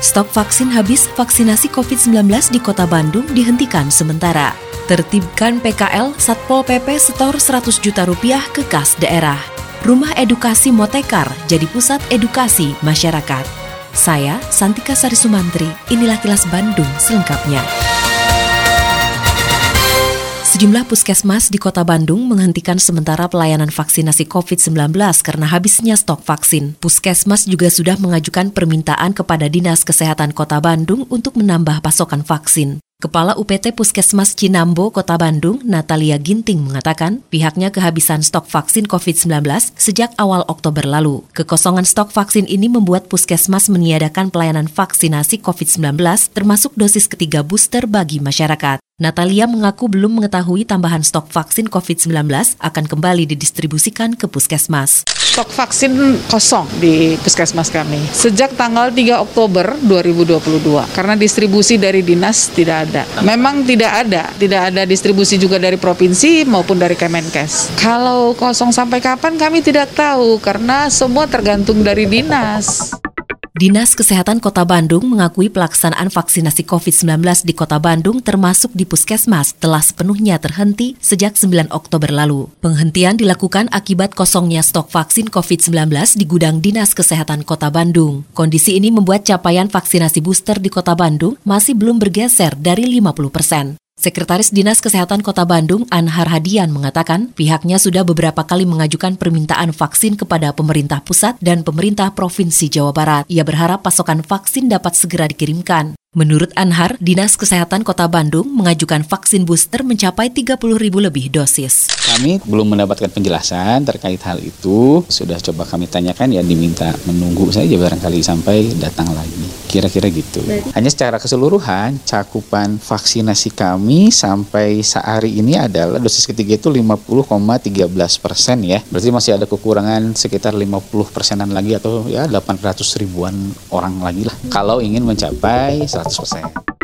Stok vaksin habis, vaksinasi COVID-19 di kota Bandung dihentikan sementara. Tertibkan PKL, Satpol PP setor 100 juta rupiah ke kas daerah. Rumah Edukasi Motekar jadi pusat edukasi masyarakat. Saya, Santika Sari Sumantri, inilah kilas Bandung selengkapnya. Sejumlah puskesmas di kota Bandung menghentikan sementara pelayanan vaksinasi COVID-19 karena habisnya stok vaksin. Puskesmas juga sudah mengajukan permintaan kepada Dinas Kesehatan Kota Bandung untuk menambah pasokan vaksin. Kepala UPT Puskesmas Cinambo, Kota Bandung, Natalia Ginting mengatakan pihaknya kehabisan stok vaksin COVID-19 sejak awal Oktober lalu. Kekosongan stok vaksin ini membuat Puskesmas meniadakan pelayanan vaksinasi COVID-19 termasuk dosis ketiga booster bagi masyarakat. Natalia mengaku belum mengetahui tambahan stok vaksin COVID-19 akan kembali didistribusikan ke puskesmas. Stok vaksin kosong di puskesmas kami sejak tanggal 3 Oktober 2022 karena distribusi dari dinas tidak ada. Memang tidak ada, tidak ada distribusi juga dari provinsi maupun dari Kemenkes. Kalau kosong sampai kapan kami tidak tahu karena semua tergantung dari dinas. Dinas Kesehatan Kota Bandung mengakui pelaksanaan vaksinasi COVID-19 di Kota Bandung termasuk di Puskesmas telah sepenuhnya terhenti sejak 9 Oktober lalu. Penghentian dilakukan akibat kosongnya stok vaksin COVID-19 di gudang Dinas Kesehatan Kota Bandung. Kondisi ini membuat capaian vaksinasi booster di Kota Bandung masih belum bergeser dari 50 persen. Sekretaris Dinas Kesehatan Kota Bandung, Anhar Hadian, mengatakan pihaknya sudah beberapa kali mengajukan permintaan vaksin kepada pemerintah pusat dan pemerintah Provinsi Jawa Barat. Ia berharap pasokan vaksin dapat segera dikirimkan. Menurut Anhar, Dinas Kesehatan Kota Bandung mengajukan vaksin booster mencapai 30 ribu lebih dosis. Kami belum mendapatkan penjelasan terkait hal itu. Sudah coba kami tanyakan ya diminta menunggu saja barangkali sampai datang lagi. Kira-kira gitu. Hanya secara keseluruhan cakupan vaksinasi kami sampai sehari ini adalah dosis ketiga itu 50,13 persen ya. Berarti masih ada kekurangan sekitar 50 persenan lagi atau ya 800 ribuan orang lagi lah. Kalau ingin mencapai 100%.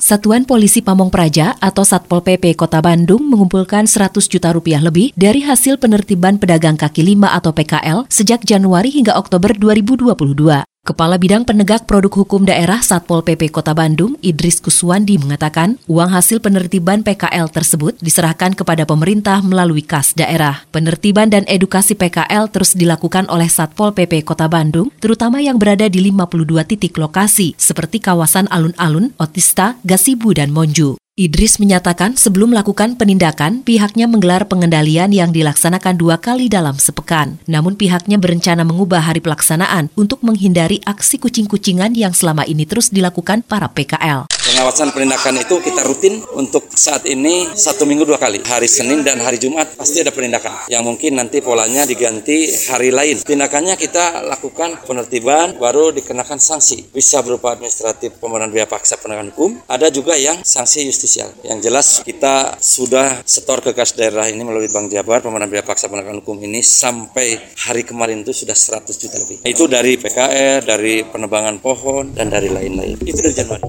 Satuan Polisi Pamong Praja atau Satpol PP Kota Bandung mengumpulkan 100 juta rupiah lebih dari hasil penertiban pedagang kaki lima atau PKL sejak Januari hingga Oktober 2022. Kepala Bidang Penegak Produk Hukum Daerah Satpol PP Kota Bandung, Idris Kuswandi mengatakan, uang hasil penertiban PKL tersebut diserahkan kepada pemerintah melalui kas daerah. Penertiban dan edukasi PKL terus dilakukan oleh Satpol PP Kota Bandung, terutama yang berada di 52 titik lokasi, seperti kawasan alun-alun, Otista, Gasibu, dan Monju. Idris menyatakan sebelum melakukan penindakan, pihaknya menggelar pengendalian yang dilaksanakan dua kali dalam sepekan. Namun pihaknya berencana mengubah hari pelaksanaan untuk menghindari aksi kucing-kucingan yang selama ini terus dilakukan para PKL. Pengawasan penindakan itu kita rutin untuk saat ini satu minggu dua kali. Hari Senin dan hari Jumat pasti ada penindakan. Yang mungkin nanti polanya diganti hari lain. Tindakannya kita lakukan penertiban baru dikenakan sanksi. Bisa berupa administratif pemeran biaya paksa penegakan hukum. Ada juga yang sanksi justisial. Yang jelas kita sudah setor ke kas daerah ini melalui Bank Jabar pemeran biaya paksa penegakan hukum ini sampai hari kemarin itu sudah 100 juta lebih. Itu dari PKR, dari penebangan pohon, dan dari lain-lain. Itu dari Januari.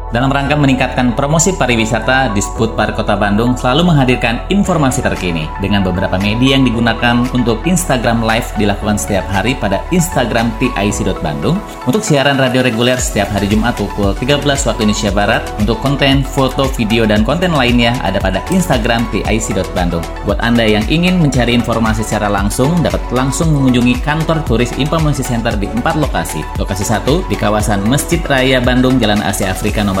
Dalam rangka meningkatkan promosi pariwisata, Disput Park Kota Bandung selalu menghadirkan informasi terkini dengan beberapa media yang digunakan untuk Instagram Live dilakukan setiap hari pada Instagram TIC.Bandung. Untuk siaran radio reguler setiap hari Jumat pukul 13 waktu Indonesia Barat. Untuk konten, foto, video, dan konten lainnya ada pada Instagram TIC.Bandung. Buat Anda yang ingin mencari informasi secara langsung, dapat langsung mengunjungi kantor turis Informasi Center di empat lokasi. Lokasi satu di kawasan Masjid Raya Bandung, Jalan Asia Afrika nomor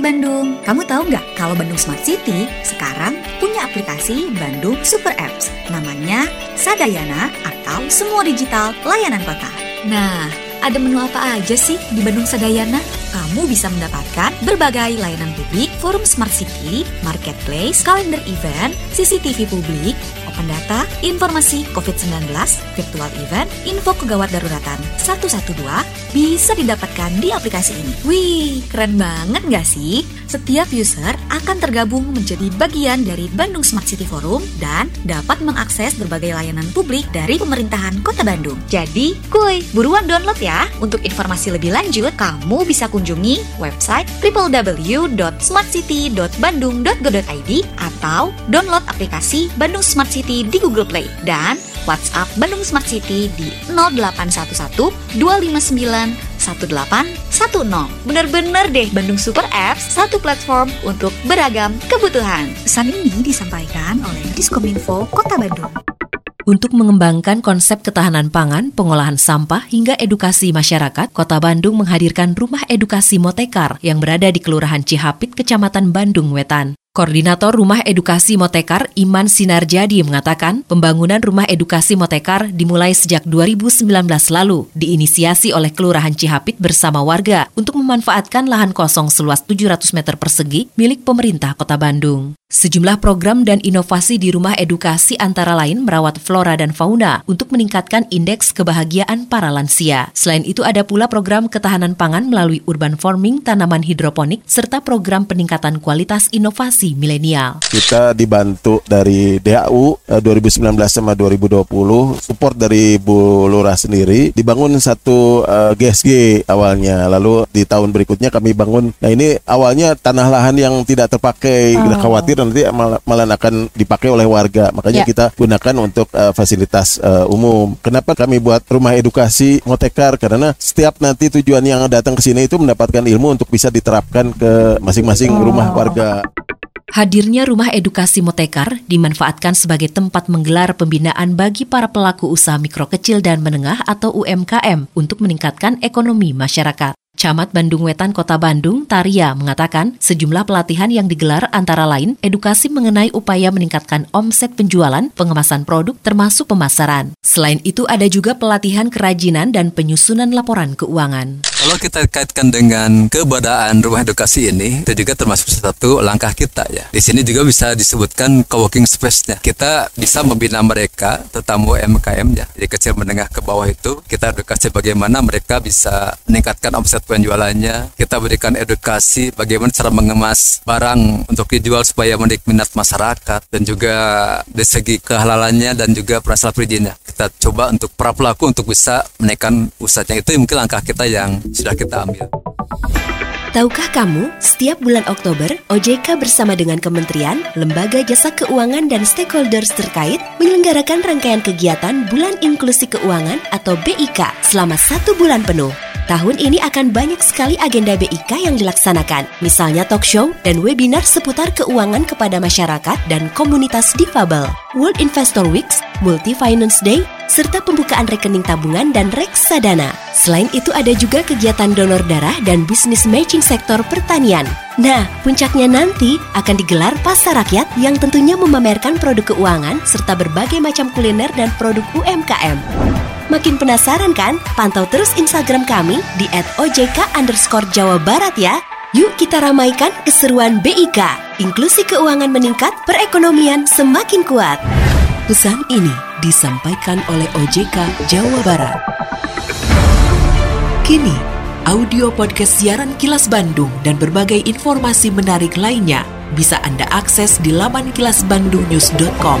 Bandung. Kamu tahu nggak kalau Bandung Smart City sekarang punya aplikasi Bandung Super Apps. Namanya Sadayana atau Semua Digital Layanan Kota. Nah, ada menu apa aja sih di Bandung Sadayana? Kamu bisa mendapatkan berbagai layanan publik, forum Smart City, marketplace, kalender event, CCTV publik, open data, informasi COVID-19, virtual event, info kegawat daruratan 112 bisa didapatkan di aplikasi ini. Wih, keren banget nggak sih? Setiap user akan tergabung menjadi bagian dari Bandung Smart City Forum dan dapat mengakses berbagai layanan publik dari pemerintahan Kota Bandung. Jadi, kuy, buruan download ya. Untuk informasi lebih lanjut, kamu bisa kunjungi website www.smartcity.bandung.go.id atau download aplikasi Bandung Smart City di Google Play dan WhatsApp Bandung Smart City di 0811 259 1810. Bener-bener deh Bandung Super Apps, satu platform untuk beragam kebutuhan. Pesan ini disampaikan oleh Diskominfo Kota Bandung. Untuk mengembangkan konsep ketahanan pangan, pengolahan sampah, hingga edukasi masyarakat, Kota Bandung menghadirkan Rumah Edukasi Motekar yang berada di Kelurahan Cihapit, Kecamatan Bandung Wetan. Koordinator Rumah Edukasi Motekar Iman Sinarjadi mengatakan pembangunan Rumah Edukasi Motekar dimulai sejak 2019 lalu, diinisiasi oleh Kelurahan Cihapit bersama warga untuk memanfaatkan lahan kosong seluas 700 meter persegi milik pemerintah Kota Bandung. Sejumlah program dan inovasi di rumah edukasi antara lain merawat flora dan fauna untuk meningkatkan indeks kebahagiaan para lansia. Selain itu ada pula program ketahanan pangan melalui urban farming tanaman hidroponik serta program peningkatan kualitas inovasi milenial. Kita dibantu dari DAU 2019 eh, sama 2020, support dari Bu Lurah sendiri, dibangun satu uh, eh, GSG awalnya. Lalu di tahun berikutnya kami bangun. Nah ini awalnya tanah lahan yang tidak terpakai, oh. kita khawatir nanti malah, malah akan dipakai oleh warga. Makanya yeah. kita gunakan untuk uh, fasilitas uh, umum. Kenapa kami buat rumah edukasi Motekar? Karena setiap nanti tujuan yang datang ke sini itu mendapatkan ilmu untuk bisa diterapkan ke masing-masing oh. rumah warga. Hadirnya rumah edukasi Motekar dimanfaatkan sebagai tempat menggelar pembinaan bagi para pelaku usaha mikro kecil dan menengah atau UMKM untuk meningkatkan ekonomi masyarakat. Camat Bandung Wetan Kota Bandung, Taria, mengatakan sejumlah pelatihan yang digelar antara lain edukasi mengenai upaya meningkatkan omset penjualan, pengemasan produk, termasuk pemasaran. Selain itu ada juga pelatihan kerajinan dan penyusunan laporan keuangan. Kalau kita kaitkan dengan keberadaan rumah edukasi ini, itu juga termasuk satu langkah kita ya. Di sini juga bisa disebutkan co-working space-nya. Kita bisa membina mereka, tetamu MKM ya, dari kecil menengah ke bawah itu, kita edukasi bagaimana mereka bisa meningkatkan omset penjualannya. Kita berikan edukasi bagaimana cara mengemas barang untuk dijual supaya menarik minat masyarakat dan juga dari segi kehalalannya dan juga perasaan perizinnya. Kita coba untuk para pelaku untuk bisa menaikkan usahanya itu mungkin langkah kita yang sudah kita ambil. Tahukah kamu, setiap bulan Oktober, OJK bersama dengan kementerian, lembaga jasa keuangan dan stakeholders terkait menyelenggarakan rangkaian kegiatan Bulan Inklusi Keuangan atau BIK selama satu bulan penuh. Tahun ini akan banyak sekali agenda BIK yang dilaksanakan, misalnya talk show dan webinar seputar keuangan kepada masyarakat dan komunitas difabel, World Investor Weeks, Multi Finance Day, serta pembukaan rekening tabungan dan reksadana. Selain itu ada juga kegiatan donor darah dan bisnis matching sektor pertanian. Nah, puncaknya nanti akan digelar pasar rakyat yang tentunya memamerkan produk keuangan serta berbagai macam kuliner dan produk UMKM. Makin penasaran kan? Pantau terus Instagram kami di @ojk underscore Jawa Barat ya. Yuk kita ramaikan keseruan BIK. Inklusi keuangan meningkat, perekonomian semakin kuat. Pesan ini disampaikan oleh OJK Jawa Barat. Kini, audio podcast siaran Kilas Bandung dan berbagai informasi menarik lainnya bisa Anda akses di laman kilasbandungnews.com.